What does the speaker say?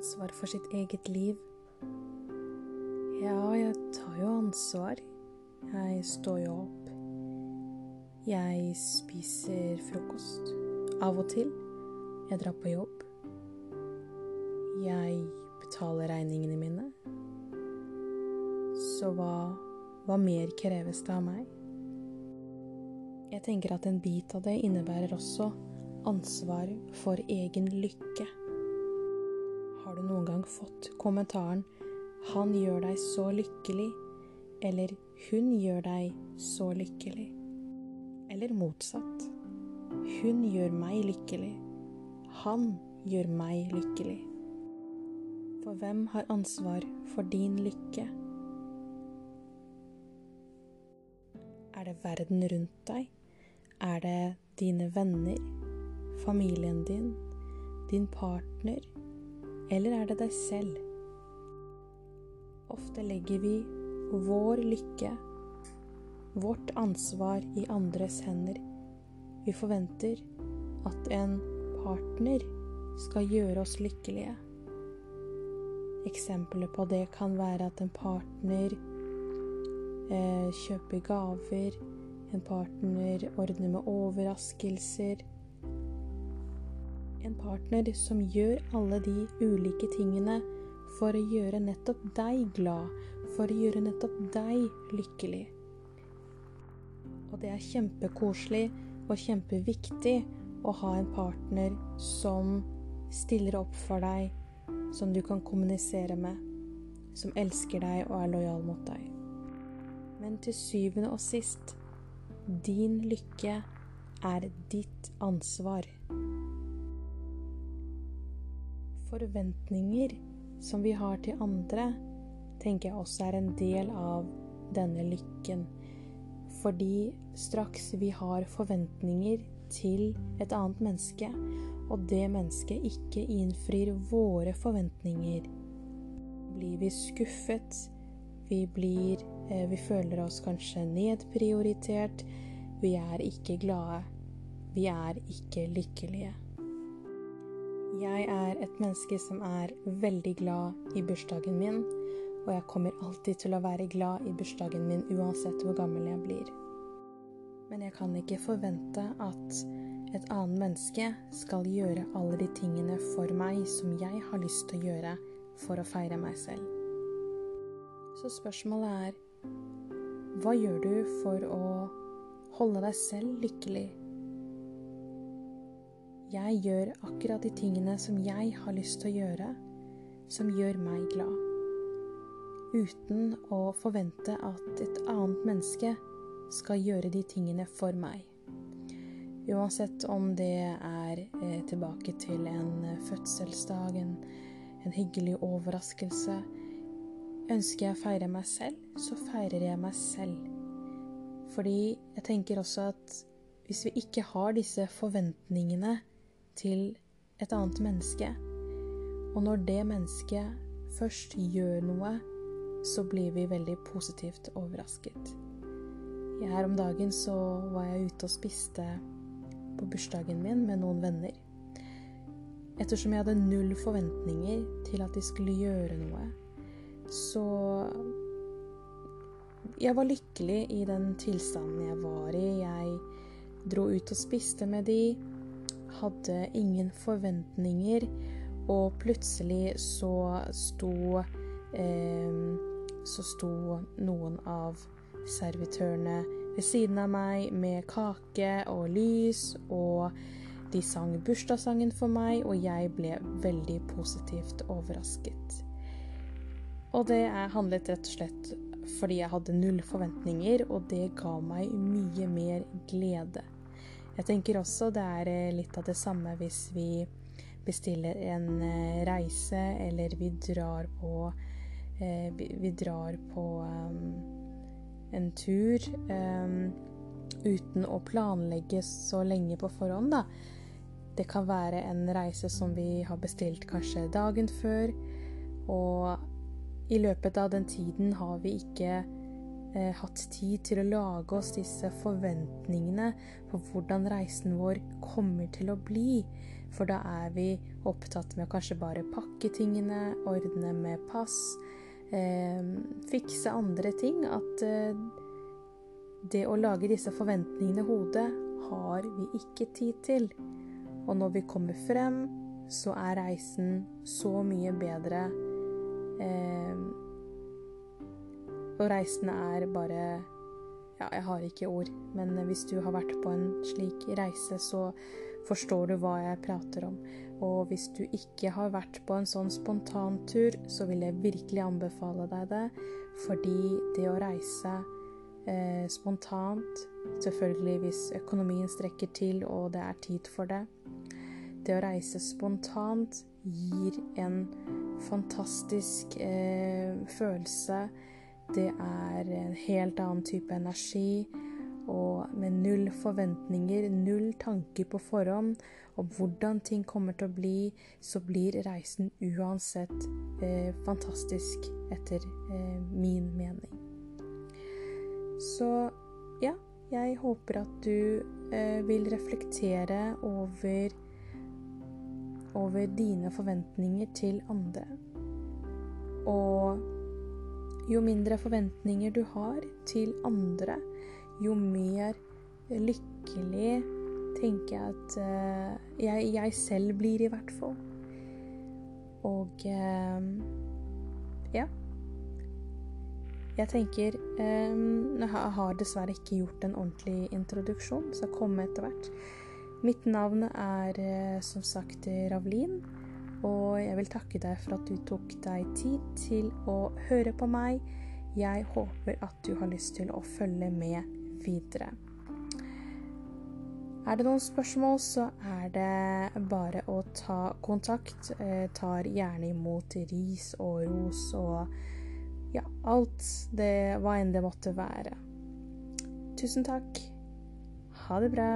ansvar for sitt eget liv. Ja, jeg tar jo ansvar. Jeg står jo opp. Jeg spiser frokost. Av og til. Jeg drar på jobb. Jeg betaler regningene mine. Så hva, hva mer kreves det av meg? Jeg tenker at en bit av det innebærer også ansvar for egen lykke. Har du noen gang fått kommentaren 'Han gjør deg så lykkelig', eller 'Hun gjør deg så lykkelig'? Eller motsatt. 'Hun gjør meg lykkelig', 'Han gjør meg lykkelig'. For hvem har ansvar for din lykke? Er det verden rundt deg? Er det dine venner? Familien din? Din partner? Eller er det deg selv? Ofte legger vi vår lykke, vårt ansvar, i andres hender. Vi forventer at en partner skal gjøre oss lykkelige. Eksempler på det kan være at en partner eh, kjøper gaver, en partner ordner med overraskelser, en partner som gjør alle de ulike tingene for å gjøre nettopp deg glad, for å gjøre nettopp deg lykkelig. Og det er kjempekoselig og kjempeviktig å ha en partner som stiller opp for deg, som du kan kommunisere med, som elsker deg og er lojal mot deg. Men til syvende og sist din lykke er ditt ansvar forventninger som vi har til andre, tenker jeg også er en del av denne lykken. Fordi straks vi har forventninger til et annet menneske, og det mennesket ikke innfrir våre forventninger, blir vi skuffet. Vi, blir, eh, vi føler oss kanskje nedprioritert. Vi er ikke glade. Vi er ikke lykkelige. Jeg er et menneske som er veldig glad i bursdagen min, og jeg kommer alltid til å være glad i bursdagen min uansett hvor gammel jeg blir. Men jeg kan ikke forvente at et annet menneske skal gjøre alle de tingene for meg som jeg har lyst til å gjøre for å feire meg selv. Så spørsmålet er hva gjør du for å holde deg selv lykkelig? Jeg gjør akkurat de tingene som jeg har lyst til å gjøre, som gjør meg glad. Uten å forvente at et annet menneske skal gjøre de tingene for meg. Uansett om det er eh, tilbake til en eh, fødselsdag, en, en hyggelig overraskelse. Ønsker jeg å feire meg selv, så feirer jeg meg selv. Fordi jeg tenker også at hvis vi ikke har disse forventningene til et annet menneske. Og når det mennesket først gjør noe, så blir vi veldig positivt overrasket. Her om dagen så var jeg ute og spiste på bursdagen min med noen venner. Ettersom jeg hadde null forventninger til at de skulle gjøre noe, så Jeg var lykkelig i den tilstanden jeg var i. Jeg dro ut og spiste med de hadde ingen forventninger, og plutselig så sto eh, Så sto noen av servitørene ved siden av meg med kake og lys, og de sang bursdagssangen for meg, og jeg ble veldig positivt overrasket. Og det handlet rett og slett fordi jeg hadde null forventninger, og det ga meg mye mer glede. Jeg tenker også det er eh, litt av det samme hvis vi bestiller en eh, reise, eller vi drar på eh, Vi drar på um, en tur um, uten å planlegge så lenge på forhånd, da. Det kan være en reise som vi har bestilt kanskje dagen før, og i løpet av den tiden har vi ikke eh, hatt tid til å lage oss disse forventningene på hvordan reisen vår kommer til å bli. For da er vi opptatt med å kanskje bare pakke tingene, ordne med pass, eh, fikse andre ting. At eh, det å lage disse forventningene i hodet har vi ikke tid til. Og når vi kommer frem, så er reisen så mye bedre. Eh, og reisen er bare Ja, jeg har ikke ord, men hvis du har vært på en slik reise, så forstår du hva jeg prater om. Og hvis du ikke har vært på en sånn spontantur, så vil jeg virkelig anbefale deg det. Fordi det å reise eh, spontant, selvfølgelig hvis økonomien strekker til og det er tid for det Det å reise spontant gir en fantastisk eh, følelse det er en helt annen type energi, og med null forventninger, null tanker på forhånd om hvordan ting kommer til å bli, så blir reisen uansett eh, fantastisk, etter eh, min mening. Så ja, jeg håper at du eh, vil reflektere over over dine forventninger til andre. Og jo mindre forventninger du har til andre, jo mer lykkelig tenker jeg at uh, jeg, jeg, selv blir, i hvert fall. Og uh, ja. Jeg tenker um, Jeg har dessverre ikke gjort en ordentlig introduksjon, så jeg kommer etter hvert. Mitt navn er uh, som sagt Ravlin. Og jeg vil takke deg for at du tok deg tid til å høre på meg. Jeg håper at du har lyst til å følge med videre. Er det noen spørsmål, så er det bare å ta kontakt. Jeg tar gjerne imot ris og ros og ja, alt det, hva enn det måtte være. Tusen takk. Ha det bra.